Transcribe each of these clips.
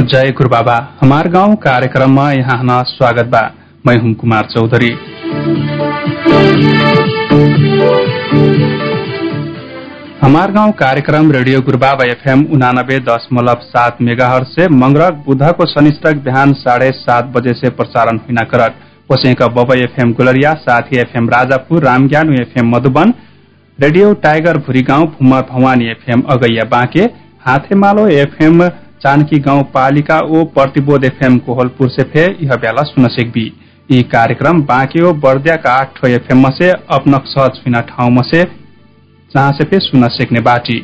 जय गुरु बाबा। हमार गाउँ कार्यक्रममा यहाँ स्वागत बा। मैं हुम कुमार चौधरी। हमार गाउँ कार्यक्रम रेडियो गुरुबाबा एफएम उनानब्बे दशमलव सात मेगाहर से मंगरक बुधको शनिष्ठक बिहान साढे सात बजे से प्रसारण हुना करत। ओसेका बब एफएम गुलरिया साथ ही एफएम राजापुर रामज्ञानु एफएम मधुबन रेडियो टाइगर भुरी गाउँ भुमर भवानी एफएम अगैया बाँके हाथेमालो एफएम जानकी गाउँ पालिका ओ प्रतिबोध एफएम कोहलपुर से फे यह बेला सुन सेकबी यी कार्यक्रम बाँके ओ बर्दियाका आठ एफएम से अपनक सहज फिना ठाउँ से जहाँ से पे सुन सेक्ने बाटी।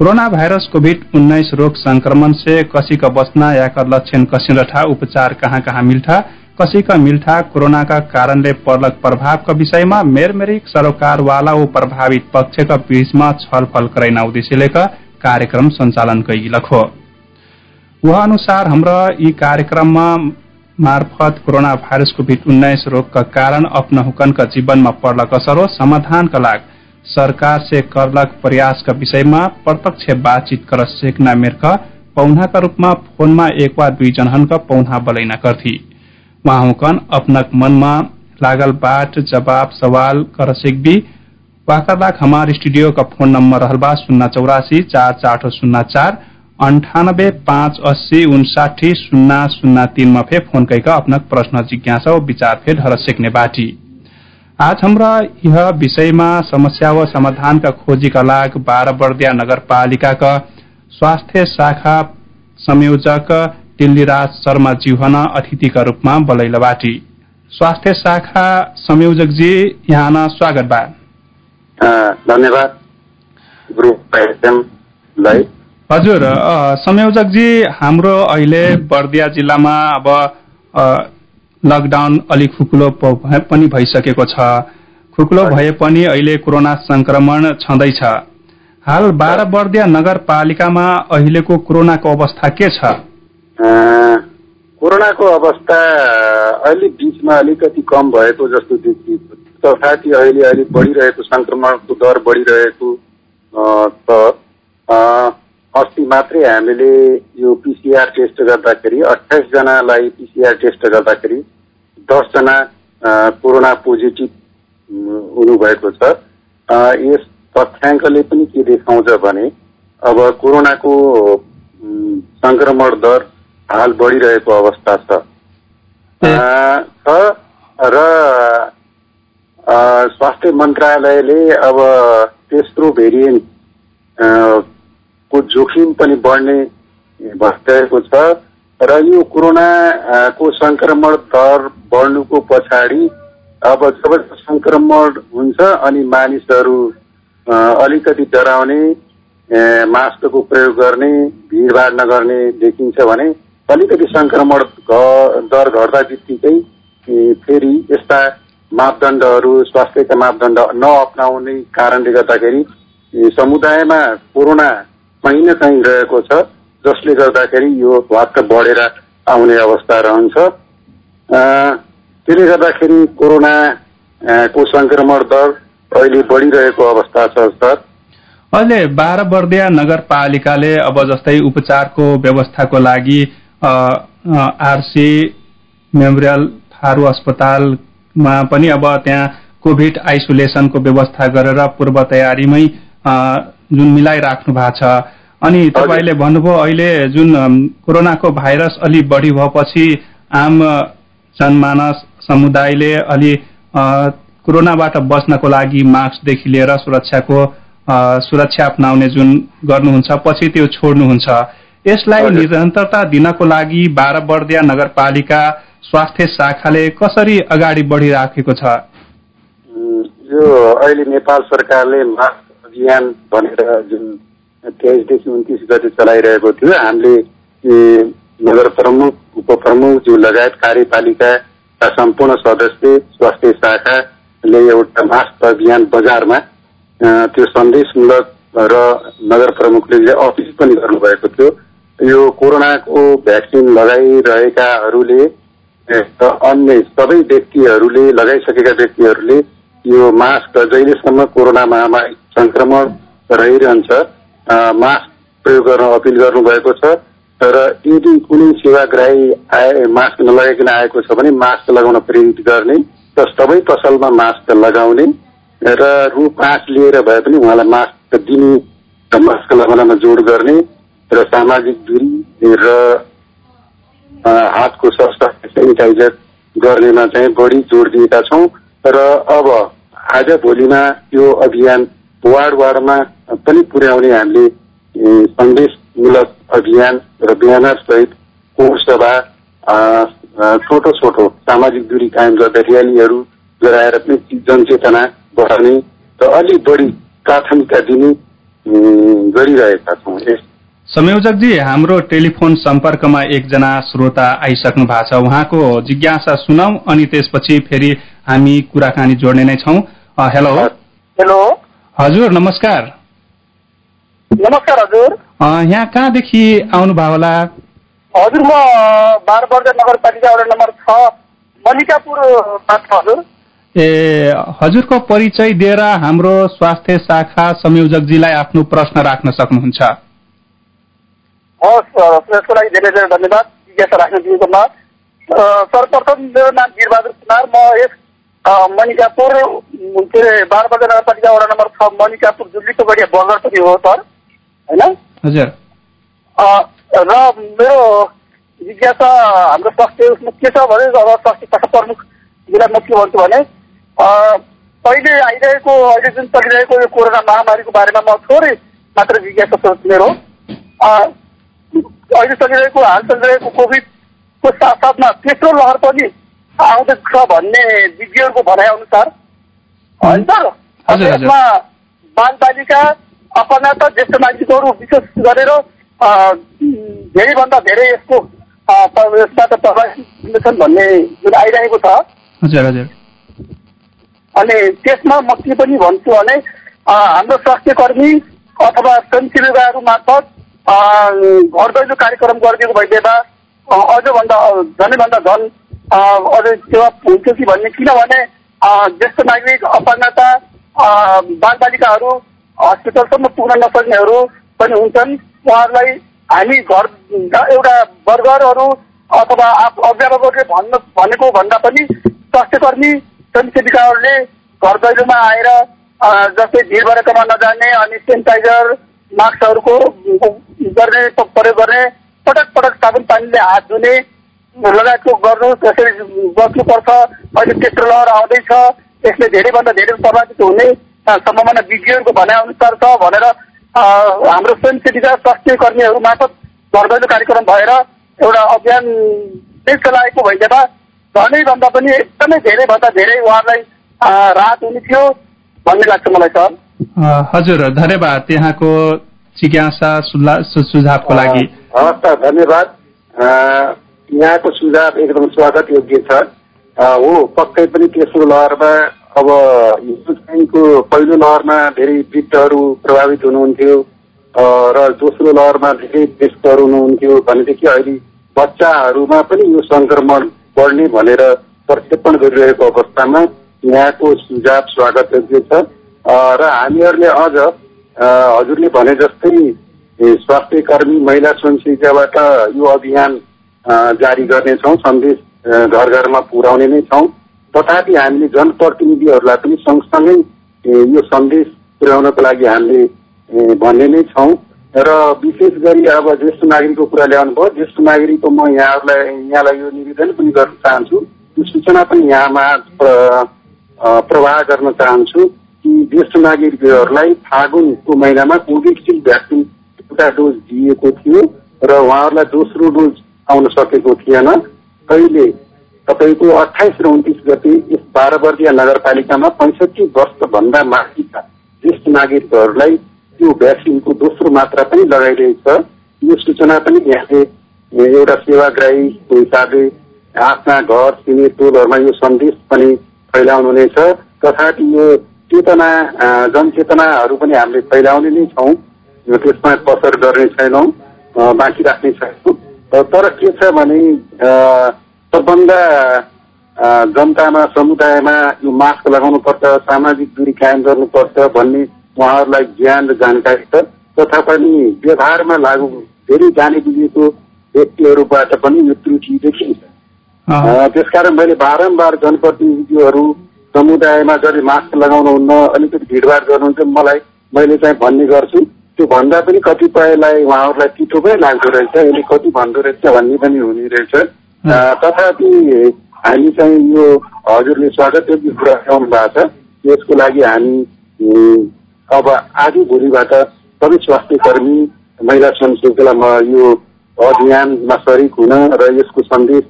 कोरोना भाइरस कोभिड उन्नाइस रोग संक्रमण से कसी का बचना या कर लक्षण कसिन रठा उपचार कहाँ कहाँ मिल्ठा कसी का मिल्ठा कोरोना का कारणले पर्लक प्रभाव का विषयमा मेरमेरिक सरोकारवाला ओ प्रभावित पक्ष का बीचमा छलफल करैना उद्देश्यले कार्यक्रम सञ्चालन कैलक हो वह अनुसार हाम्रा यी कार्यक्रममा मार्फत कोरोना भाइरस कोभिड उन्नाइस रोग का कारण अपना हुकन का जीवनमा पर्लक असर हो समाधान का लाग सरकार से करलक प्रयास का विषयमा प्रत्यक्ष बातचीत कर सेकना मेरक पौना का रूपमा फोनमा एक वा दुई जनहन का पौना बलैना करथी वहाँ हुकन अपनक मनमा लागल बाट जवाब सवाल कर सेकबी हमार स्टूडियो का फोन नंबर रहल बा शून्य चौरासी चार चार शून्य चार अंठानब्बे पाँच अस्सी उनसाठी शून्य शून्य तीनमा फे फोन प्रश्न जिज्ञासा व विचार फे ढर सेक्ने बाटी। आज हाम्रा यह विषयमा समस्या व समाधान का खोजी का लाग बाह्र बर्दिया नगरपालिका का स्वास्थ्य शाखा संयोजक दिल्लीराज शर्मा जीवन अतिथि का रूपमा बलैला बाटी। स्वास्थ्य शाखा संयोजक जी यहाँ स्वागत बा। धन्यवाद। हजुर संयोजक जी हाम्रो अहिले बर्दिया जिल्लामा अब लकडाउन अलिक खुकुलो पनि भइसकेको छ। खुकुलो भए पनि अहिले कोरोना संक्रमण छँदैछ। हाल बाह्र बर्दिया नगरपालिकामा अहिलेको कोरोनाको अवस्था के छ? कोरोनाको अवस्था अहिले बिचमा अलिकति कम भएको जस्तो देखियो तथापि अहिले अलिक बढिरहेको संक्रमणको दर बढिरहेको त अस्ति मात्रै हामीले यो पिसिआर टेस्ट गर्दाखेरि अठाइसजनालाई पिसिआर टेस्ट गर्दाखेरि दसजना कोरोना पोजिटिभ हुनुभएको छ। यस तथ्याङ्कले पनि के देखाउँछ भने अब कोरोनाको सङ्क्रमण दर हाल बढिरहेको अवस्था छ। र स्वास्थ्य मन्त्रालयले अब तेस्रो भेरिएन्ट को जोखिम पनि बढ्ने भइरहेको छ। र यो कोरोनाको सङ्क्रमण दर बढ्नुको पछाडि अब जब सङ्क्रमण हुन्छ अनि मानिसहरू अलिकति डराउने मास्कको प्रयोग गर्ने भिडभाड नगर्ने देखिन्छ भने अलिकति सङ्क्रमण दर घट्दा बित्तिकै फेरि यस्ता मापदण्डहरू स्वास्थ्यका मापदण्ड नअप्नाउने कारणले गर्दाखेरि समुदायमा कोरोना कहीँ न कहीँ रहेको छ जसले गर्दाखेरि यो वात्त बढेर आउने अवस्था रहन्छ। त्यसले गर्दाखेरि कोरोनाको सङ्क्रमण दर अहिले बढिरहेको अवस्था छ सर। अहिले बाह्र बर्दिया नगरपालिकाले अब जस्तै उपचारको व्यवस्थाको लागि आरसी मेमोरियल थारू अस्पतालमा पनि अब त्यहाँ कोभिड आइसोलेसनको व्यवस्था गरेर पूर्व तयारीमै जुन मिलाइराख्नु भएको छ। अनि तपाईँले भन्नुभयो अहिले जुन कोरोनाको भाइरस अलि बढी भएपछि आम जनमानस समुदायले अलि कोरोनाबाट बच्नको लागि मास्कदेखि लिएर सुरक्षाको सुरक्षा अप्नाउने जुन गर्नुहुन्छ पछि त्यो छोड्नुहुन्छ। यसलाई निरन्तरता दिनको लागि बाह्र बर्दिया नगरपालिका स्वास्थ्य शाखाले कसरी अगाडि बढिराखेको छ? यो अहिले नेपाल सरकारले मास्क अभियान भनेर जुन तेइसदेखि उन्तिस गते चलाइरहेको थियो हामीले नगर प्रमुख उपप्रमुख जो लगायत कार्यपालिकाका सम्पूर्ण सदस्य स्वास्थ्य शाखाले एउटा मास्क अभियान बजारमा त्यो सन्देशमूलक र नगर प्रमुखले अफिस पनि गर्नुभएको थियो यो कोरोनाको भ्याक्सिन लगाइरहेकाहरूले अन्य सबै व्यक्तिहरूले लगाइसकेका व्यक्तिहरूले यो मास्क जहिलेसम्म कोरोना महामारी सङ्क्रमण रहिरहन्छ। मास्क प्रयोग गर्न अपिल गर्नुभएको छ र यदि कुनै सेवाग्राही आए मास्क नलगाइकन आएको छ भने मास्क लगाउन प्रेरित गर्ने र सबै पसलमा मास्क लगाउने र रु पाँच लिएर भए पनि उहाँलाई मास्क दिने मास्क लगाउनमा जोड गर्ने र सामाजिक दूरी र हातको सफा सेनिटाइजर गर्नेमा चाहिँ बढी जोड दिएका छौँ। र अब आज भोलिमा यो अभियान वार्ड वार्डमा पनि पुर्याउने हामीले सन्देशमूलक अभियान र ब्यानर सहित कोर सभा छोटो छोटो सामाजिक दूरी कायम गर्दा र्यालीहरू गराएर पनि जनचेतना बढाउने र अलिक बढी प्राथमिकता दिने गरिरहेका छौँ। संयोजकजी हाम्रो टेलिफोन सम्पर्कमा एकजना श्रोता आइसक्नु भएको छ। उहाँको जिज्ञासा सुनौ अनि त्यसपछि फेरि हामी कुराकानी जोड्ने नै छौँ। हेलो। हेलो। हजुर नमस्कार। नमस्कार हजुर। यहाँ कहाँदेखि आउनुभयो होला? हजुर म बाह्र वर्ग नगरपालिका वडा नम्बर छ मलिकापुरमा छ हजुर। ए हजुरको परिचय दिएर हाम्रो स्वास्थ्य शाखा संयोजकजीलाई आफ्नो प्रश्न राख्न सक्नुहुन्छ। हस् लागि धेरै धेरै धन्यवाद। जिज्ञासा राख्न सर्वप्रथम मेरो नाम वीरबहादुर कुमार। म यस मणिकापुर के अरे बाह्र नगरपालिका वडा नम्बर छ मणिकापुर जुल्लीको बगर पनि हो सर होइन हजुर र मेरो जिज्ञासा हाम्रो स्वास्थ्य उसमा के छ भने अब स्वास्थ्य शाखा प्रमुख जिल्ला म के भन्छु भने अहिले आइरहेको अहिले जुन चलिरहेको यो कोरोना महामारीको बारेमा म थोरै मात्र जिज्ञासा सोच मेरो अहिले चलिरहेको हाल चलिरहेको कोभिडको साथसाथमा तेस्रो लहर पनि आउँदैछ भन्ने विज्ञहरूको भनाइ अनुसार होइन सर यसमा बाल बालिका अपनाता ज्येष्ठ नागरिकहरू विशेष गरेर धेरैभन्दा धेरै यसको यसबाट प्रभावित हुनेछन् भन्ने जुन आइरहेको छ हजुर हजुर अनि त्यसमा म के पनि भन्छु भने हाम्रो स्वास्थ्य कर्मी अथवा स्वयंसेविकाहरू मार्फत घर दैलो कार्यक्रम गरिदिएको भइदिएमा अझभन्दा झनैभन्दा झन् अझै सेवा हुन्थ्यो कि भन्ने किनभने ज्येष्ठ नागरिक अपङ्गता बालबालिकाहरू हस्पिटलसम्म पुग्न नसक्नेहरू पनि हुन्छन् उहाँहरूलाई हामी घर एउटा बर्गरहरू अथवा अभिभावकहरूले भन्न भनेको भन्दा पनि स्वास्थ्य कर्मी स्वयंसेविकाहरूले घर दैलोमा आएर जस्तै भिड भएकोमा नजाने अनि सेनिटाइजर मास्कहरूको गर्ने प्रयोग गर्ने पटक पटक साबुन पानीले हात धुने लगायतको गर्नु त्यसरी बस्नुपर्छ। अहिले तेस्रो लहर आउँदैछ। यसले धेरैभन्दा धेरै प्रभावित हुने सम्भावना विज्ञहरूको भनाइ अनुसार छ भनेर हाम्रो स्वयंसेविका स्वास्थ्य कर्मीहरू मार्फत घर कार्यक्रम भएर एउटा अभियान नै चलाएको भइदिएमा झनैभन्दा पनि एकदमै धेरैभन्दा धेरै उहाँहरूलाई राहत हुने थियो भन्ने लाग्छ मलाई सर। हजुर धन्यवाद त्यहाँको जिज्ञासा सुझावको लागि। हस् त धन्यवाद। यहाँको सुझाव एकदम स्वागत योग्य छ। हो पक्कै पनि तेस्रो लहरमा अब को पहिलो लहरमा धेरै वृद्धहरू प्रभावित हुनुहुन्थ्यो। र दोस्रो लहरमा धेरै व्यस्तहरू हुनुहुन्थ्यो भनेदेखि अहिले बच्चाहरूमा पनि यो सङ्क्रमण बढ्ने भनेर प्रक्षेपण गरिरहेको अवस्थामा यहाँको सुझाव स्वागत योग्य छ। र हामीहरूले अझ हजुरले भने जस्तै स्वास्थ्य कर्मी महिला स्वयंसेविकाबाट यो अभियान जारी गर्नेछौँ सन्देश घर घरमा पुर्याउने नै छौँ। तथापि हामीले जनप्रतिनिधिहरूलाई पनि सँगसँगै यो सन्देश पुर्याउनको लागि हामीले भन्ने नै छौँ। र विशेष गरी अब ज्येष्ठ नागरिकको कुरा ल्याउनु भयो ज्येष्ठ नागरिकको म यहाँहरूलाई यहाँलाई यो निवेदन पनि गर्न चाहन्छु यो सूचना पनि यहाँमा प्रवाह गर्न चाहन्छु कि ज्येष्ठ नागरिकहरूलाई फागुनको महिनामा कोभिसिल्ड भ्याक्सिन एउटा डोज दिएको थियो र उहाँहरूलाई दोस्रो डोज आउन सकेको थिएन। अहिले तपाईँको अठाइस र उन्तिस गते यस बाह्र वर्गीय नगरपालिकामा पैँसठी वर्षभन्दा माथिका ज्येष्ठ नागरिकहरूलाई त्यो भ्याक्सिनको दोस्रो मात्रा पनि लगाइरहेको छ। यो सूचना पनि यहाँले एउटा सेवाग्राहीको हिसाबले आफ्ना घर छिमेक टोलहरूमा यो सन्देश पनि फैलाउनु नै छ तथापि यो चेतना जनचेतनाहरू पनि हामीले फैलाउने नै छौँ। त्यसमा कसर गर्ने छैनौँ। बाँकी राख्ने छैनौँ। तर के छ भने सबभन्दा जनतामा समुदायमा यो मास्क लगाउनुपर्छ सामाजिक दूरी कायम गर्नुपर्छ भन्ने उहाँहरूलाई ज्ञान र जानकारी छ। तथापि व्यवहारमा लागु धेरै जाने बुझेको व्यक्तिहरूबाट पनि यो त्रुटि देखिन्छ। त्यसकारण मैले बारम्बार जनप्रतिनिधिहरू समुदायमा जसले मास्क लगाउनुहुन्न अलिकति भिडभाड गर्नुहुन्छ मलाई मैले चाहिँ भन्ने गर्छु। त्यो भन्दा पनि कतिपयलाई उहाँहरूलाई तितो पनि लाग्दो रहेछ यसले कति भन्दो रहेछ भन्ने पनि हुने रहेछ। तथापि हामी चाहिँ यो हजुरले स्वागत योग्य कुरा ल्याउनु भएको छ। यसको लागि हामी अब आज भोलिबाट सबै स्वास्थ्य कर्मी महिला संशोधनलाई म यो अभियानमा सरिक हुन र यसको सन्देश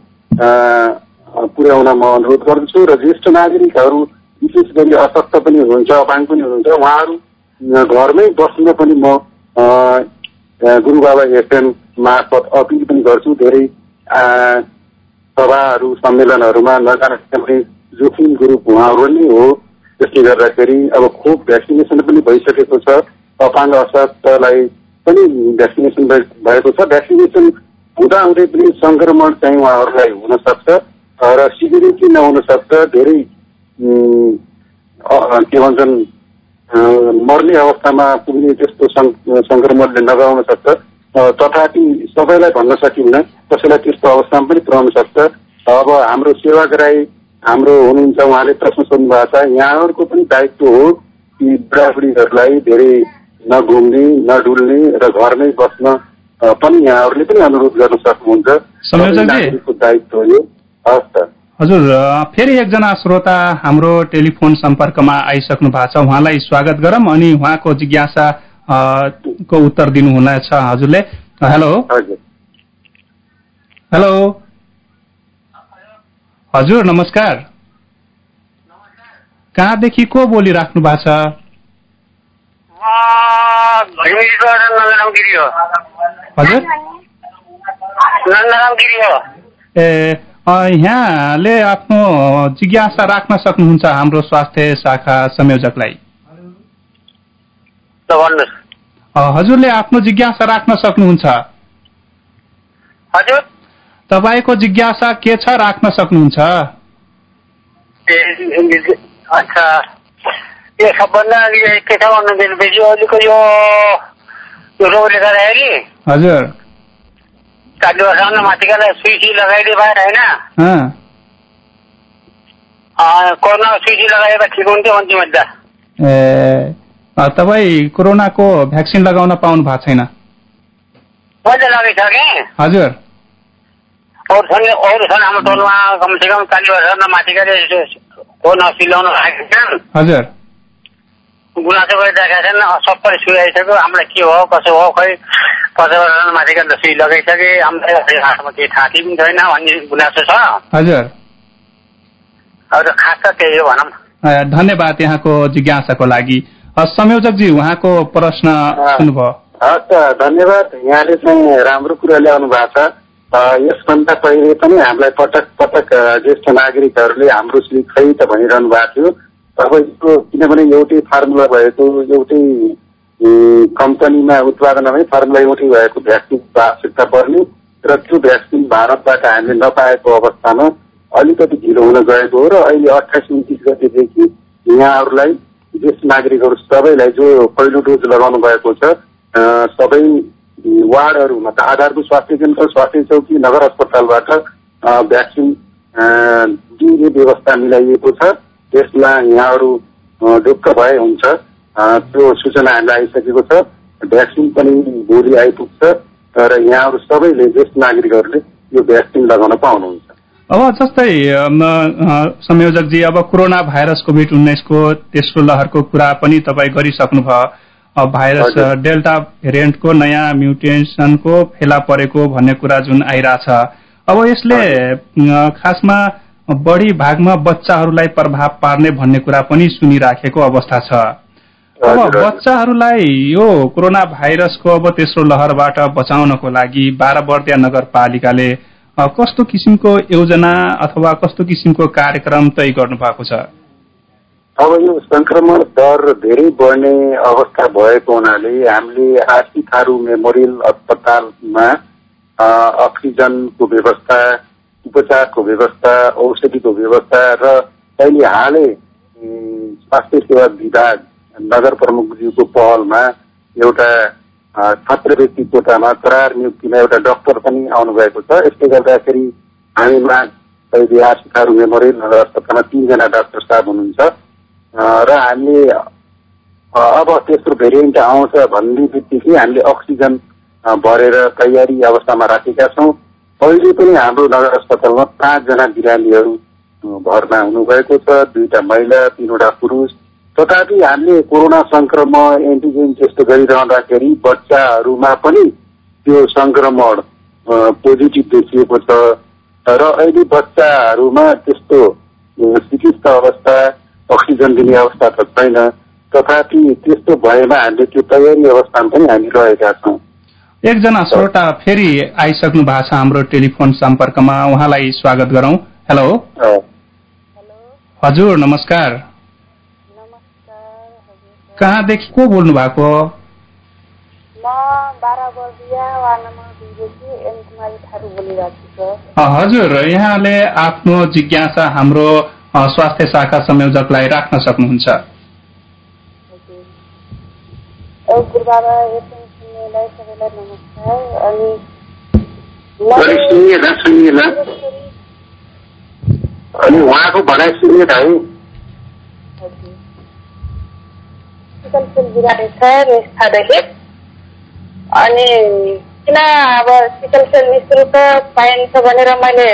पुर्याउन म अनुरोध गर्दछु। र ज्येष्ठ नागरिकहरू विशेष गरी अशक्त पनि हुनुहुन्छ अपाङ पनि हुनुहुन्छ उहाँहरू घरमै बस्न पनि म अँ, अँ, गुरु बाबा एफएम मार्फत अपिल पनि गर्छु धेरै सभाहरू सम्मेलनहरूमा नजाने जोखिम ग्रुप उहाँहरू नै हो। त्यसले गर्दाखेरि अब खोप भ्याक्सिनेसन पनि भइसकेको छ अपाङ्ग अशक्तलाई पनि भ्याक्सिनेसन भए- भएको छ। भ्याक्सिनेसन हुँदाहुँदै पनि सङ्क्रमण चाहिँ उहाँहरूलाई हुन सक्छ र सिभिरिटी नहुन सक्छ धेरै के भन्छन् मर्ने अवस्थामा पुग्ने त्यस्तो सङ्- सङ्क्रमणले नगराउन सक्छ। तथापि सबैलाई भन्न सकिन्न कसैलाई त्यस्तो अवस्थामा पनि पुर्याउन सक्छ। अब हाम्रो सेवाग्राही हाम्रो हुनुहुन्छ उहाँले प्रश्न सोध्नु भएको छ यहाँहरूको पनि दायित्व हो कि बुढाबुढीहरूलाई धेरै नघुम्ने नडुल्ने र घरमै बस्न पनि यहाँहरूले पनि अनुरोध गर्न सक्नुहुन्छ। दायित्व हो यो। हस् त। हजुर फेरि एकजना श्रोता हाम्रो टेलिफोन सम्पर्कमा आइसक्नु भएको छ। उहाँलाई स्वागत गरौँ अनि उहाँको जिज्ञासा को उत्तर दिनुहुनेछ हजुरले? हेलो। हेलो। हजुर नमस्कार। कहाँदेखि को बोलिराख्नु भएको छ? हजुर। ए यहाँले आफ्नो जिज्ञासा राख्न सक्नुहुन्छ हाम्रो स्वास्थ्य शाखा संयोजकलाई। हजुरले आफ्नो जिज्ञासा राख्न सक्नुहुन्छ। हजुर। तपाईँको जिज्ञासा के छ राख्न सक्नुहुन्छ? यो सबभन्दा के छ दिएपछि अहिलेको यो यो रोगले गर्दाखेरि? हजुर। चालु वर्षमा माथिकालाई सुई सुई लगाइदिए भएर होइन? कोरोना सुई सुई लगाएर ठिक हुन्थ्यो त। ए तपाईँ कोरोनाको भ्याक्सिन लगाउन पाउनु भएको छैन? मैले लगाइसकेँ। हजुर। अरू छन् अरू छन् हाम्रो टोलमा कमसे कम चालिस वर्षभन्दा माथिकाले कोरोना सुई लगाउन लागेका छन् हजुर। गुनासो गरिरहेका छन् हामीलाई के हो कसो हो खै पचास वर्ष माथिका सुई लगाइसके हामीलाई हातमा केही थाँती पनि छैन भन्ने गुनासो छ। हजुर। त खास त त्यही हो भनौँ। धन्यवाद यहाँको जिज्ञासाको लागि। अ, संयोजकजी उहाँको प्रश्न सुन्नुभयो। हस् त धन्यवाद। यहाँले चाहिँ राम्रो कुरा ल्याउनु भएको छ। यसभन्दा पहिले पनि हामीलाई पटक पटक ज्येष्ठ नागरिकहरूले हाम्रो सुई खै त भनिरहनु भएको थियो। अब यो किनभने एउटै फार्मुला भएको एउटै कम्पनीमा उत्पादन हुने फार्मुला एउटै भएको भ्याक्सिनको आवश्यकता पर्ने र त्यो भ्याक्सिन भारतबाट हामीले नपाएको अवस्थामा अलिकति ढिलो हुन गएको हो र अहिले अठाइस उन्तिस गतिदेखि यहाँहरूलाई ज्येष्ठ नागरिकहरू सबैलाई जो पहिलो डोज लगाउनु भएको छ सबै वार्डहरूमा त आधारभूत स्वास्थ्य केन्द्र स्वास्थ्य चौकी नगर अस्पतालबाट भ्याक्सिन दिने व्यवस्था मिलाइएको छ। त्यसमा यहाँहरू ढुक्क भए हुन्छ। त्यो सूचना हामीलाई आइसकेको छ। भ्याक्सिन पनि भोलि आइपुग्छ। र यहाँहरू सबैले ज्येष्ठ नागरिकहरूले यो भ्याक्सिन लगाउन पाउनुहुन्छ। अब जस्तै संयोजकजी अब कोरोना भाइरस कोभिड उन्नाइसको तेस्रो लहरको कुरा पनि तपाईँ गरिसक्नुभयो। अब भाइरस डेल्टा भेरिएन्टको नयाँ म्युटेसनको फेला परेको भन्ने कुरा जुन आइरहेछ। अब यसले खासमा बढी भागमा बच्चाहरूलाई प्रभाव पार्ने भन्ने कुरा पनि सुनिराखेको अवस्था छ। अब। बच्चाहरूलाई यो कोरोना भाइरसको अब तेस्रो लहरबाट बचाउनको लागि बाह्र बर्दिया नगरपालिकाले कस्तो किसिमको योजना अथवा कस्तो किसिमको कार्यक्रम तय गर्नु भएको छ अब यो संक्रमण दर धेरै बढ्ने अवस्था भएको हुनाले हामीले आरसी थारू मेमोरियल अस्पतालमा अक्सिजनको व्यवस्था उपचारको व्यवस्था औषधिको व्यवस्था र अहिले हालै स्वास्थ्य सेवा विभाग नगर प्रमुखज्यूको पहलमा एउटा छात्रवृत्ति कोटामा करार नियुक्तिमा एउटा डाक्टर पनि आउनुभएको छ। यसले गर्दाखेरि हामीमा अहिले आशिकाहरू मेमोरियल नगर अस्पतालमा तिनजना डाक्टर साहब हुनुहुन्छ। र हामीले अब तेस्रो भेरिएन्ट आउँछ भन्ने बित्तिकै हामीले अक्सिजन भरेर तयारी अवस्थामा राखेका छौँ। अहिले पनि हाम्रो नगर अस्पतालमा पाँचजना बिरामीहरू भर्ना हुनुभएको छ। दुईटा महिला तिनवटा पुरुष तथापि हामीले कोरोना सङ्क्रमण एन्टिजेन टेस्ट गरिरहँदाखेरि बच्चाहरूमा पनि त्यो सङ्क्रमण अ, पोजिटिभ देखिएको छ। र अहिले बच्चाहरूमा त्यस्तो चिकित्सा अवस्था अक्सिजन दिने अवस्था त छैन। तथापि त्यस्तो भएमा हामीले त्यो तयारी अवस्थामा पनि हामी रहेका छौँ। एकजना श्रोता फेरि आइसक्नु भएको छ हाम्रो टेलिफोन सम्पर्कमा। उहाँलाई स्वागत गरौँ। हेलो। हजुर नमस्कार। कहाँदेखि को बोल्नु भएको हजुर यहाँले आफ्नो जिज्ञासा हाम्रो स्वास्थ्य शाखा संयोजकलाई राख्न सक्नुहुन्छ। अनि उहाँको भनाइ सुनिएन है हजुर सिकल सेल बिरामी छ निष्ठादेखि अनि किन अब सिकल सेल पाइन्छ भनेर मैले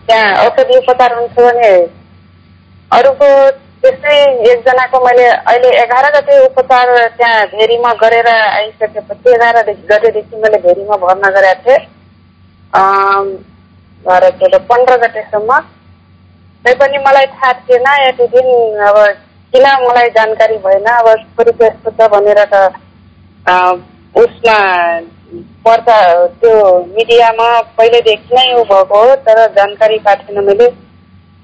त्यहाँ औषधि उपचार हुन्छ भने अरूको त्यस्तै एकजनाको मैले अहिले एघार गते उपचार त्यहाँ भेरीमा गरेर आइसकेपछि एघार गतेदेखि मैले भेरीमा भर्ना गरेको थिएँ बाह्र तेह्र पन्ध्र गतेसम्म तैपनि मलाई थाहा थिएन यति दिन अब किन मलाई जानकारी भएन? अब छोरीको यस्तो छ भनेर त अ, उसमा पर्चा त्यो मिडियामा पहिल्यैदेखि नै ऊ भएको हो तर जानकारी पाएको थिएन मैले।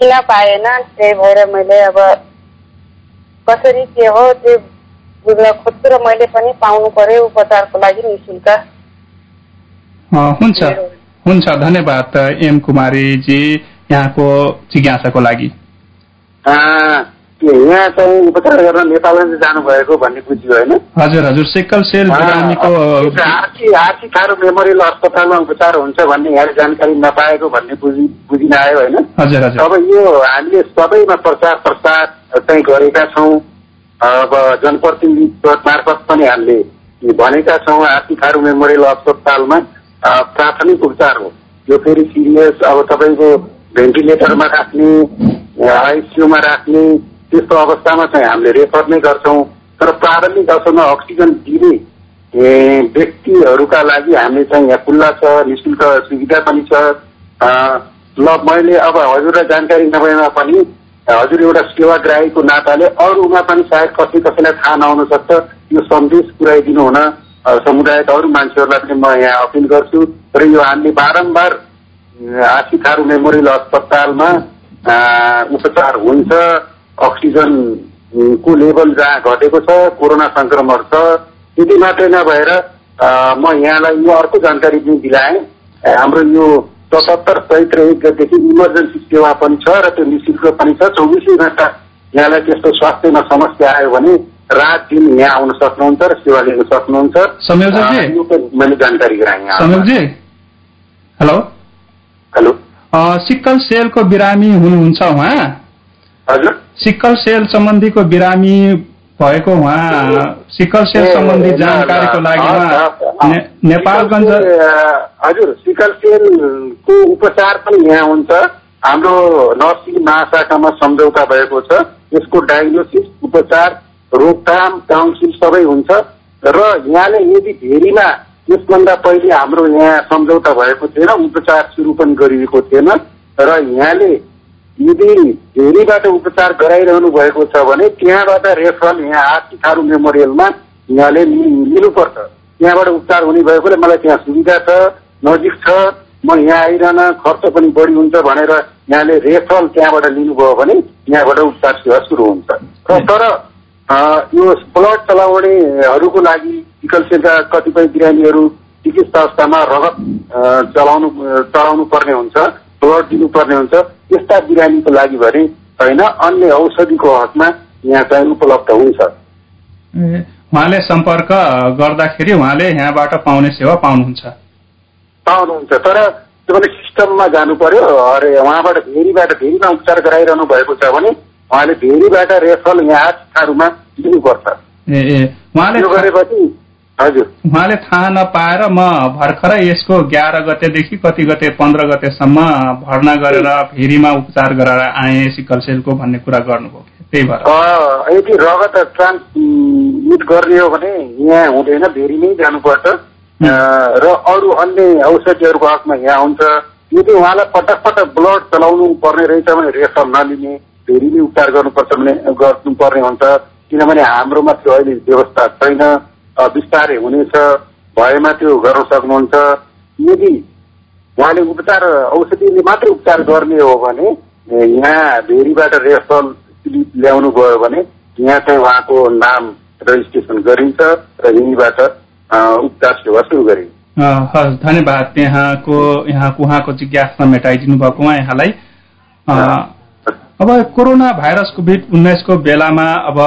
किन पाएन? त्यही भएर मैले अब कसरी के हो त्यो बुझ्न खोज्छु र मैले पनि पाउनु पर्यो उपचारको लागि नि शुल्क। हुन्छ। हुन्छ धन्यवाद एम कुमारीजी यहाँको जिज्ञासाको लागि। यहाँ चाहिँ उपचार गर्न नेपालमा चाहिँ जानुभएको भन्ने बुझ्यो होइन? हजुर हजुर सिक्कल सेल आर्ची थारू मेमोरियल अस्पतालमा उपचार हुन्छ भन्ने यहाँले जानकारी नपाएको भन्ने बुझि बुझिन आयो होइन? अब यो हामीले सबैमा प्रचार प्रसार चाहिँ गरेका छौँ। अब जनप्रतिनिधि मार्फत पनि हामीले भनेका छौँ आर्ची थारू मेमोरियल अस्पतालमा प्राथमिक उपचार हो। यो फेरि सिरियस अब तपाईँको भेन्टिलेटरमा राख्ने आइसियुमा राख्ने त्यस्तो अवस्थामा चाहिँ हामीले रेफर नै गर्छौँ। तर प्रारम्भिक अवस्थामा अक्सिजन दिने व्यक्तिहरूका लागि हामीले चाहिँ यहाँ खुल्ला छ निशुल्क सुविधा पनि छ। ल मैले अब हजुरलाई जानकारी नभएमा पनि हजुर एउटा सेवाग्राहीको नाताले अरूमा पनि सायद कसै कसैलाई थाहा नहुन सक्छ। यो सन्देश पुर्याइदिनु हुन समुदायका अरू मान्छेहरूलाई पनि म यहाँ अपिल गर्छु। र यो हामीले बारम्बार आशी थारू मेमोरियल अस्पतालमा उपचार हुन्छ। अक्सिजनको लेभल जहाँ घटेको छ कोरोना सङ्क्रमण छ त्यति मात्रै नभएर म यहाँलाई यो अर्को जानकारी पनि दिलाएँ। हाम्रो यो सतहत्तर चैत्र एक गतेदेखि इमर्जेन्सी सेवा पनि छ र त्यो निशुल्क पनि छ। चौबिसै घन्टा यहाँलाई त्यस्तो स्वास्थ्यमा समस्या आयो भने रात दिन यहाँ आउन सक्नुहुन्छ र सेवा लिन सक्नुहुन्छ। मैले जानकारी गराएँ हेलो? हेलो? सिक्कल सेलको बिरामी हुनुहुन्छ उहाँ। हजुर। सिक्कल सेल सम्बन्धीको बिरामी भएको उहाँ सिक्कल सेल सम्बन्धी जानकारीको लागि उहाँ नेपालगञ्ज सिकल हजुर सिकल सेलको उपचार पनि यहाँ हुन्छ। हाम्रो नर्सिङ महाशाखामा सम्झौता भएको छ। यसको डायग्नोसिस उपचार रोकथाम काउन्सिल सबै हुन्छ। र यहाँले यदि भेरीमा यसभन्दा पहिले हाम्रो यहाँ सम्झौता भएको थिएन उपचार सुरु पनि गरिएको थिएन। र यहाँले यदि भेरीबाट उपचार गराइरहनु भएको छ भने त्यहाँबाट रेफरल यहाँ आरती थारू मेमोरियलमा यहाँले लिनुपर्छ। त्यहाँबाट उपचार हुने भएकोले मलाई त्यहाँ सुविधा छ नजिक छ म यहाँ आइरहन खर्च पनि बढी हुन्छ भनेर यहाँले रेफरल त्यहाँबाट लिनुभयो भने यहाँबाट उपचार सेवा सुरु हुन्छ। र तर यो ब्लड चलाउनेहरूको लागि सिकल सेलका कतिपय बिरामीहरू चिकित्सा अवस्थामा रगत चलाउनु चलाउनु पर्ने हुन्छ। ब्लड दिनुपर्ने हुन्छ। यस्ता बिरामीको लागि भने छैन अन्य औषधिको हकमा यहाँ चाहिँ उपलब्ध हुन्छ। उहाँले सम्पर्क गर्दाखेरि उहाँले यहाँबाट पाउने सेवा पाउनुहुन्छ। पाउनुहुन्छ। तर तपाईँले सिस्टममा जानु पर्यो अरे उहाँबाट भेरीबाट भेरीमा उपचार गराइरहनु भएको छ भने उहाँले भेरीबाट रेफरल यहाँ लिनुपर्छ ए ए उहाँले त्यो गरेपछि उहाँले थाहा नपाएर म भर्खरै यसको एघार गतेदेखि कति गते पन्ध्र गतेसम्म भर्ना गरेर फेरिमा उपचार गराएर आएँ सिकल सेलको भन्ने कुरा गर्नुभयो। त्यही भएर। यदि रगत ट्रान्समिट गर्ने हो भने यहाँ हुँदैन भेरी नै जानुपर्छ र अरू अन्य औषधिहरूको हकमा यहाँ हुन्छ। यदि उहाँलाई पटक पटक ब्लड चलाउनु पर्ने रहेछ भने रेफर नलिने भेरी नै उपचार गर्नुपर्छ भने गर्नुपर्ने हुन्छ। किनभने हाम्रोमा त्यो अहिले व्यवस्था छैन। बिस्तारै हुनेछ भएमा त्यो गर्न सक्नुहुन्छ। यदि उहाँले उपचार औषधिले मात्रै उपचार गर्ने हो भने यहाँ भेरीबाट रेफरल स्लिप ल्याउनु गयो भने यहाँ चाहिँ उहाँको नाम रेजिस्ट्रेसन गरिन्छ र यहीँबाट उपचार सेवा सुरु गरिन्छ। हस् धन्यवाद। त्यहाँको यहाँको उहाँको जिज्ञासा मेटाइदिनु भएको यहाँलाई। अब कोरोना भाइरस कोभिड उन्नाइसको बेलामा अब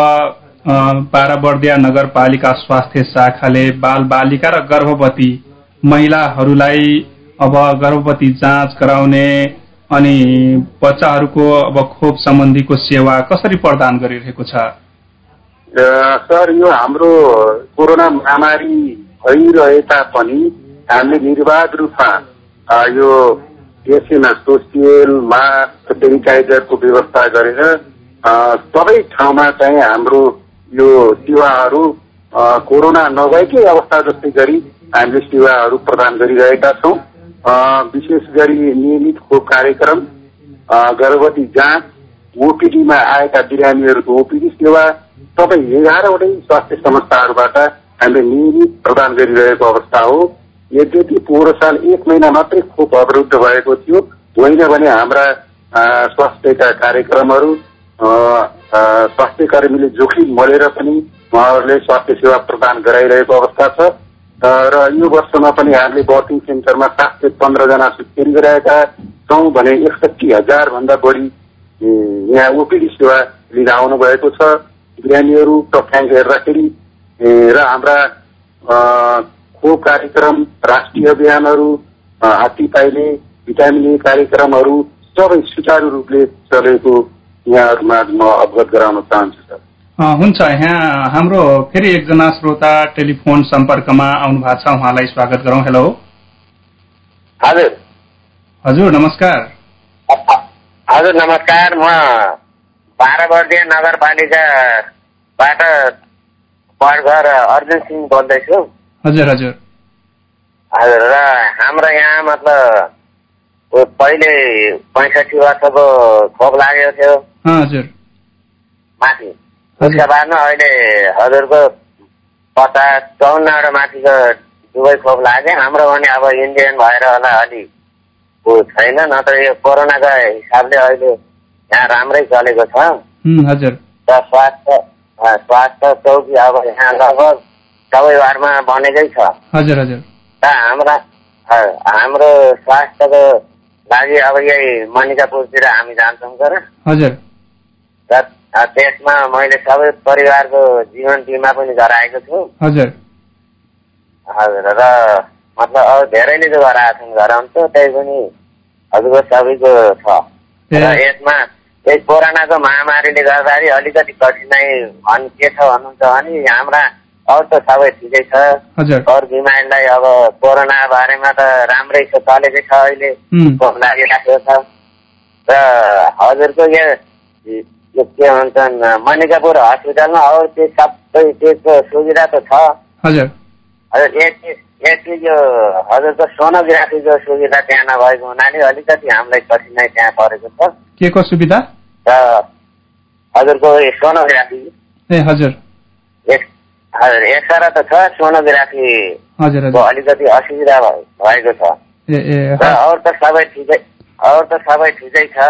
अ, बाह्रबर्दिया नगरपालिका स्वास्थ्य शाखाले बाल बालिका र गर्भवती महिलाहरूलाई अब गर्भवती जाँच गराउने अनि बच्चाहरूको अब खोप सम्बन्धीको सेवा कसरी प्रदान गरिरहेको छ? सर यो हाम्रो कोरोना महामारी भइरहे तापनि हामीले निर्वाध रूपमा यो देशमा सोसियल मास्क सेनिटाइजरको व्यवस्था गरेर सबै ठाउँमा चाहिँ हाम्रो यो सेवाहरू कोरोना नभएकै अवस्था जस्तै गरी हामीले सेवाहरू प्रदान गरिरहेका छौँ। विशेष गरी नियमित खोप कार्यक्रम गर्भवती जाँच ओपिडीमा आएका बिरामीहरूको ओपिडी सेवा सबै एघारवटै स्वास्थ्य संस्थाहरूबाट हामीले नियमित प्रदान गरिरहेको अवस्था हो। यद्यपि पोहोर साल एक महिना मात्रै खोप अवरुद्ध भएको थियो होइन भने हाम्रा स्वास्थ्यका कार्यक्रमहरू स्वास्थ्य कर्मीले जोखिम मरेर पनि उहाँहरूले स्वास्थ्य सेवा प्रदान गराइरहेको अवस्था छ। र यो वर्षमा पनि हामीले बर्थिङ सेन्टरमा सात सय पन्ध्रजना सुत्केरी गराएका छौँ भने एकसठी हजार भन्दा बढी यहाँ ओपिडी सेवा लिन आउनु भएको छ। बिरामीहरू तथ्याङ्क हेर्दाखेरि र हाम्रा खोप कार्यक्रम राष्ट्रिय अभियानहरू हात्ती पाइने भिटामिन ए कार्यक्रमहरू सबै सुचारू रूपले चलेको यहाँहरूमा म अवगत गराउन चाहन्छु सर। हुन्छ। यहाँ हाम्रो फेरि एकजना श्रोता टेलिफोन सम्पर्कमा आउनु भएको छ। उहाँलाई स्वागत गरौँ। हेलो। हजुर। हजुर नमस्कार। हजुर नमस्कार। म बाह्रवर्दिया नगरपालिकाबाट बर्गर अर्जुन सिंह बोल्दैछु। हजुर हजुर। हजुर र हाम्रो यहाँ मतलब पहिले पैँसठी वर्षको खोप लागेको थियो। हजुर। माथि। उसका बादमा अहिले हजुरको पचास चौन्नवटा माथिको दुवै खोप लाग्यो। हाम्रो भने अब इन्डियन भएर होला अलि ऊ छैन नत्र यो कोरोनाको हिसाबले अहिले यहाँ राम्रै चलेको छ। हजुर। र स्वास्थ्य स्वास्थ्य चौकी अब यहाँ लगभग सबै वार्डमा बनेकै छ। हजुर हजुर। र हाम्रा हाम्रो स्वास्थ्यको लागि अब यही मनिकापुरतिर हामी जान्छौँ सर। हजुर। र त्यसमा मैले सबै परिवारको जीवन बिमा पनि गराएको छु। हजुर। हजुर र मतलब अब धेरैले त गराएको छन् गराउँछ त्यही पनि हजुरको सबैको छ। र यसमा यही कोरोनाको महामारीले गर्दाखेरि अलिकति कठिनाइ भन् के छ भन्नुहुन्छ भने हाम्रा अरू त सबै ठिकै छ हजुर। अरू बिमारीलाई अब कोरोना बारेमा त राम्रै छ चलेकै छ अहिले। खोप लागिराखेको छ र हजुरको यो के भन्छन् मनिकापुर हस्पिटलमा अरू त्यो सबै त्यसको सुविधा त छ। हजुर। चिज यो हजुरको सोनोग्राफीको सुविधा त्यहाँ नभएको हुनाले अलिकति हामीलाई कठिनाइ त्यहाँ परेको छ। के को सुविधा? र हजुरको सोनोग्राफी। ए हजुर। हजुर एक्सरा त छ हजुर अलिकति असुविधा भए- भएको छ। अरू त सबै ठिकै अरू त सबै ठिकै छ।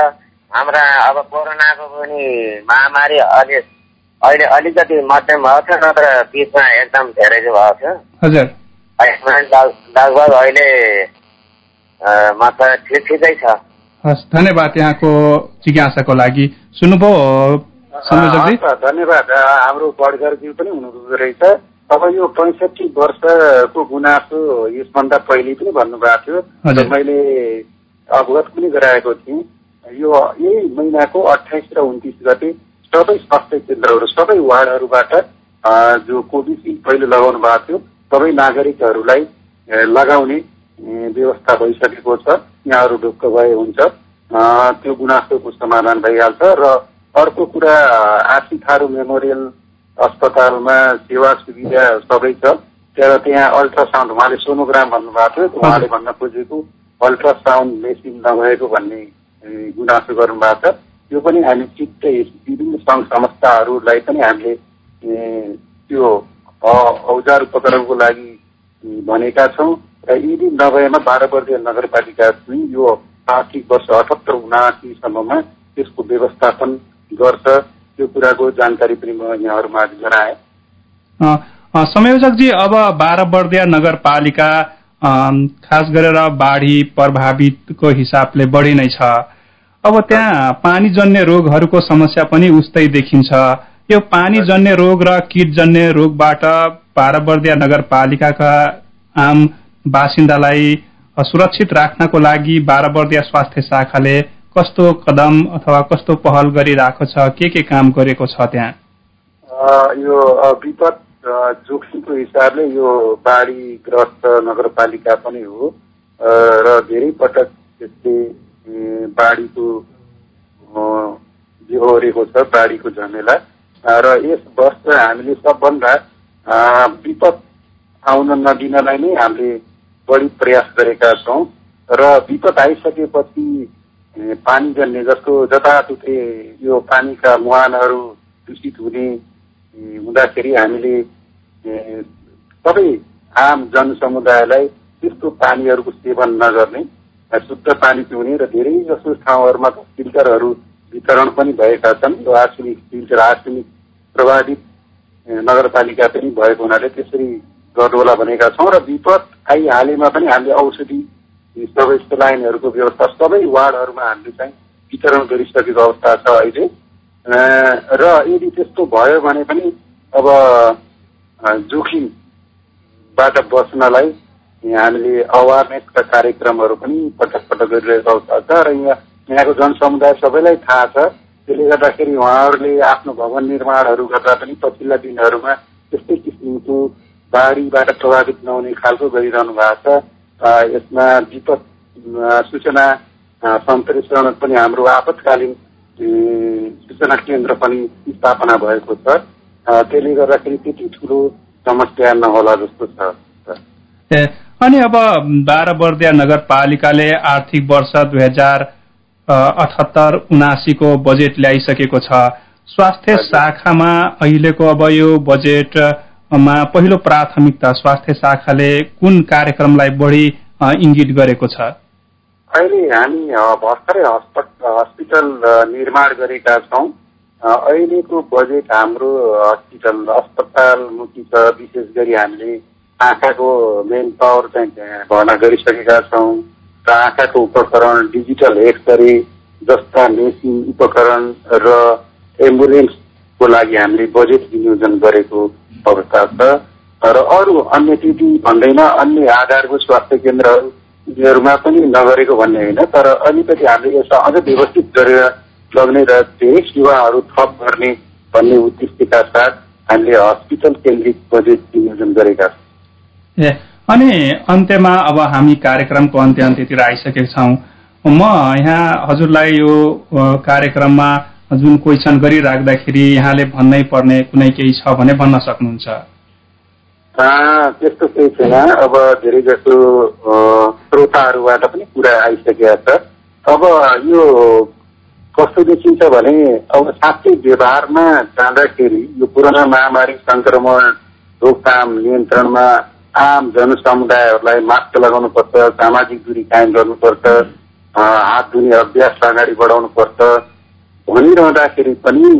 हाम्रा अब कोरोनाको पनि महामारी अलि अहिले अलिकति मध्यम भएको छ नत्र बिचमा एकदम धेरैको भएको छ। हजुर। लगभग अहिले अ, मतलब ठिक ठिकै छ। हस् धन्यवाद यहाँको जिज्ञासाको लागि। सुन्नुभयो धन्यवाद। हाम्रो बडगरज्यू पनि हुनुहुँदो रहेछ। अब यो पैँसठी वर्षको गुनासो यसभन्दा पहिले पनि भन्नुभएको थियो। मैले अवगत पनि गराएको थिएँ। यो यही महिनाको अठाइस र उन्तिस गते सबै स्वास्थ्य केन्द्रहरू सबै वार्डहरूबाट जो कोभिसिल्ड पहिले लगाउनु भएको थियो सबै नागरिकहरूलाई लगाउने व्यवस्था भइसकेको छ। यहाँहरू ढुक्क भए हुन्छ। त्यो गुनासोको समाधान भइहाल्छ र अर्को कुरा आशी थारू मेमोरियल अस्पतालमा सेवा सुविधा सबै छ। तर त्यहाँ अल्ट्रासाउन्ड उहाँले सोनोग्राम भन्नुभएको थियो उहाँले भन्न खोजेको अल्ट्रासाउन्ड मेसिन नभएको भन्ने गुनासो गर्नुभएको छ। त्यो पनि हामी चित्तै विभिन्न सङ्घ संस्थाहरूलाई पनि हामीले त्यो औजार उपकरणको लागि भनेका छौँ। र यदि नभएमा बाह्र वर्गीय नगरपालिका पनि यो आर्थिक वर्ष अठहत्तर उनासीसम्ममा त्यसको व्यवस्थापन गर्छ त्यो कुराको जानकारी पनि म यहाँहरूमा गराएँ। संयोजकजी अब बाह्र बर्दिया नगरपालिका खास गरेर बाढी प्रभावितको हिसाबले बढी नै छ। अब त्यहाँ पानीजन्य रोगहरूको समस्या पनि उस्तै देखिन्छ। यो पानीजन्य रोग र किटजन्य रोगबाट बाह्र बर्दिया नगरपालिकाका आम बासिन्दालाई सुरक्षित राख्नको लागि बाह्र बर्दिया स्वास्थ्य शाखाले कस्तो कदम अथवा कस्तो पहल गरिरहेको छ के के काम गरेको छ त्यहाँ? यो विपद जोखिमको हिसाबले यो बाढीग्रस्त नगरपालिका पनि हो। र धेरै पटक त्यसले बाढीको बिहोरेको छ बाढीको झमेला। र यस वर्ष हामीले सबभन्दा विपद आउन नदिनलाई नै हामीले बढी प्रयास गरेका छौँ। र विपद आइसकेपछि पानी जन्ने जस्तो जताततै यो पानीका मुहानहरू दूषित हुने हुँदाखेरि हामीले सबै आम जनसमुदायलाई त्यस्तो पानीहरूको सेवन नगर्ने शुद्ध पानी पिउने र धेरै जसो ठाउँहरूमा फिल्टरहरू वितरण पनि भएका छन् यो आर्सेनिक फिल्टर आर्सेनिक प्रभावित नगरपालिका पनि भएको हुनाले त्यसरी गर्नुहोला भनेका छौँ र विपद आइहालेमा पनि हामीले औषधि सबै लाइनहरूको व्यवस्था सबै वार्डहरूमा हामीले चाहिँ वितरण गरिसकेको अवस्था छ अहिले। र यदि त्यस्तो भयो भने पनि अब जोखिमबाट बच्नलाई यहाँ हामीले अवेरनेसका कार्यक्रमहरू पनि पटक पटक गरिरहेको अवस्था छ र यहाँ यहाँको जनसमुदाय सबैलाई थाहा छ। त्यसले गर्दाखेरि उहाँहरूले आफ्नो भवन निर्माणहरू गर्दा पनि पछिल्ला दिनहरूमा त्यस्तै किसिमको बाढीबाट प्रभावित नहुने खालको गरिरहनु भएको छ। यसमा विपद सूचना सम्प्रेषण पनि हाम्रो आपतकालीन सूचना केन्द्र पनि स्थापना भएको छ। त्यसले गर्दाखेरि त्यति ठुलो समस्या नहोला जस्तो छ। ए, अनि अब बाह्र बर्दिया नगरपालिकाले आर्थिक वर्ष दुई हजार अठहत्तर उनासीको बजेट ल्याइसकेको छ। स्वास्थ्य। शाखामा अहिलेको अब यो बजेटमा पहिलो प्राथमिकता स्वास्थ्य शाखाले कुन कार्यक्रमलाई बढी इङ्गित गरेको छ? अहिले हामी भर्खरै हस्पिटल निर्माण गरेका छौँ। अहिलेको बजेट हाम्रो हस्पिटल अस्पतालमुखी छ। विशेष गरी हामीले आँखाको मेन पावर चाहिँ भर्ना गरिसकेका छौँ। र आँखाको उपकरण डिजिटल एक्सरे जस्ता मेसिन उपकरण र एम्बुलेन्सको लागि हामीले बजेट विनियोजन गरेको अवस्था छ र अरू अन्य त्यति भन्दैन अन्य आधारभूत स्वास्थ्य केन्द्रहरू पनि नगरेको भन्ने होइन तर अलिकति हामीले यसलाई अझ व्यवस्थित गरेर लग्ने र धेरै सेवाहरू थप गर्ने भन्ने उद्देश्यका साथ हामीले हस्पिटल केन्द्रित बजेट विनियोजन गरेका छौँ। अनि अन्त्यमा अब हामी कार्यक्रमको अन्त्य अन्त्यतिर आइसकेका छौँ। म यहाँ हजुरलाई यो कार्यक्रममा जुन क्वेसन गरिराख्दाखेरि यहाँले भन्नै पर्ने कुनै केही छ भने भन्न सक्नुहुन्छ। त्यस्तो केही छैन। अब धेरै जसो श्रोताहरूबाट पनि कुरा आइसकेका छ। अब यो कस्तो देखिन्छ भने अब साँच्चै व्यवहारमा जाँदाखेरि यो कोरोना महामारी सङ्क्रमण रोकथाम नियन्त्रणमा आम जनसमुदायहरूलाई मास्क लगाउनुपर्छ सामाजिक दूरी कायम गर्नुपर्छ हात धुने अभ्यास अगाडि बढाउनुपर्छ। भनिरहँदाखेरि पनि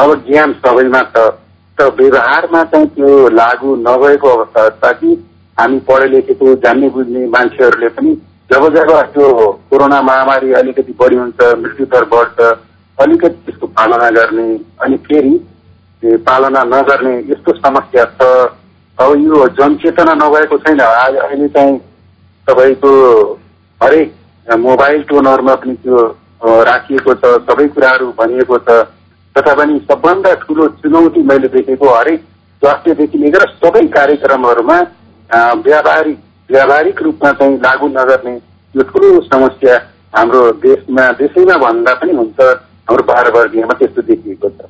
अब ज्ञान सबैमा छ। तर व्यवहारमा चाहिँ त्यो लागू नभएको अवस्था ताकि हामी पढे लेखेको जान्ने बुझ्ने मान्छेहरूले पनि जब जब त्यो कोरोना महामारी अलिकति बढी हुन्छ मृत्यु दर बढ्छ अलिकति त्यसको पालना गर्ने अनि फेरि पालना नगर्ने यस्तो समस्या छ। अब यो जनचेतना नभएको छैन। आज अहिले चाहिँ तपाईँको हरेक मोबाइल टोनहरूमा पनि त्यो राखिएको छ सबै कुराहरू भनिएको छ तथा पनि सबभन्दा ठुलो चुनौती मैले देखेको हरेक स्वास्थ्यदेखि लिएर सबै कार्यक्रमहरूमा व्यावहारिक व्यावहारिक रूपमा चाहिँ लागू नगर्ने यो ठुलो समस्या हाम्रो देशमा देशैमा भन्दा पनि हुन्छ हाम्रो बाह्रवर्गीयमा त्यस्तो देखिएको छ।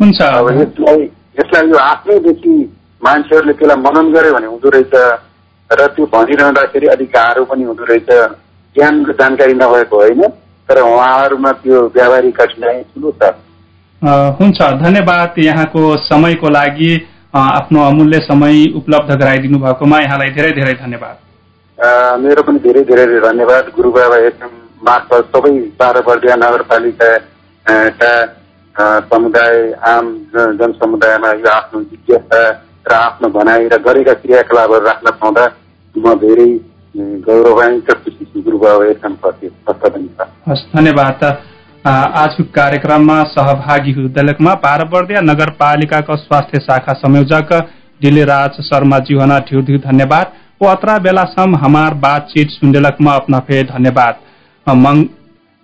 हुन्छ। अब यसलाई यसलाई यो आफ्नैदेखि मान्छेहरूले त्यसलाई मनन गर्यो भने हुँदो रहेछ र त्यो भनिरहँदाखेरि अलिक गाह्रो पनि हुँदो रहेछ ज्ञान र जानकारी नभएको होइन। तर उहाँहरूमा त्यो व्यावहारिक कठिनाइ ठुलो छ। हुन्छ। धन्यवाद यहाँको समयको लागि। आफ्नो अमूल्य समय उपलब्ध गराइदिनु भएकोमा यहाँलाई धेरै धेरै धन्यवाद। मेरो पनि धेरै धेरै धन्यवाद। गुरुबाबा एफएम मार्फत सबै बाह्रवर्गीय नगरपालिका अ, का अ, समुदाय आम जन जनसमुदायमा यो आफ्नो जिज्ञासा र आफ्नो भनाइ र गरेका क्रियाकलापहरू राख्न पाउँदा म धेरै गौरवान्वित खुसी धन्यवाद। आजको कार्यक्रममा सहभागी हुँदैलकमा बाह्रवर्दिया नगरपालिकाको स्वास्थ्य शाखा संयोजक दिलेराज शर्मा जी होना ढ्यू ढ्यू धन्यवाद। वो अतरा बेलासम्म हमार बातचीत सुनडेलकमा अपना फे धन्यवाद। अ, मंग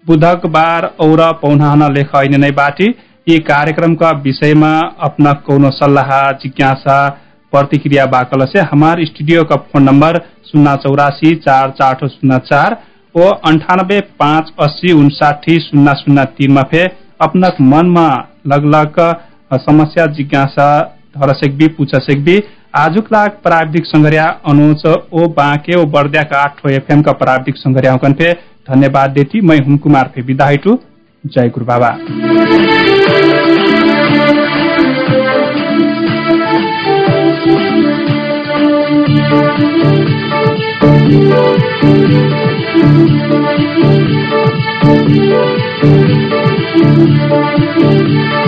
बुधक बार और पौनाहना लेख ऐने नै बाटी। यी कार्यक्रमका विषयमा अपना कोनो सल्लाह जिज्ञासा प्रतिक्रिया बाकल से हमार स्टूडियो का फोन नंबर शून्य चौरासी चार चार शून्य चार ओ अंठानब्बे पाँच अस्सी उन्साठी शून्य शून्य तीनमा फे अपनक मनमा लगलग समस्या जिज्ञासा धर सेकबी पूछ सेकबी आजुक लाग प्राविधिक संगरिया अनुज ओ बाँके ओ बर्दिया का आठ एफएम का प्राविधिक संगरिया फे। धन्यवाद देती मैं हुम कुमार फे विदा जय गुरु बाबा Thank you.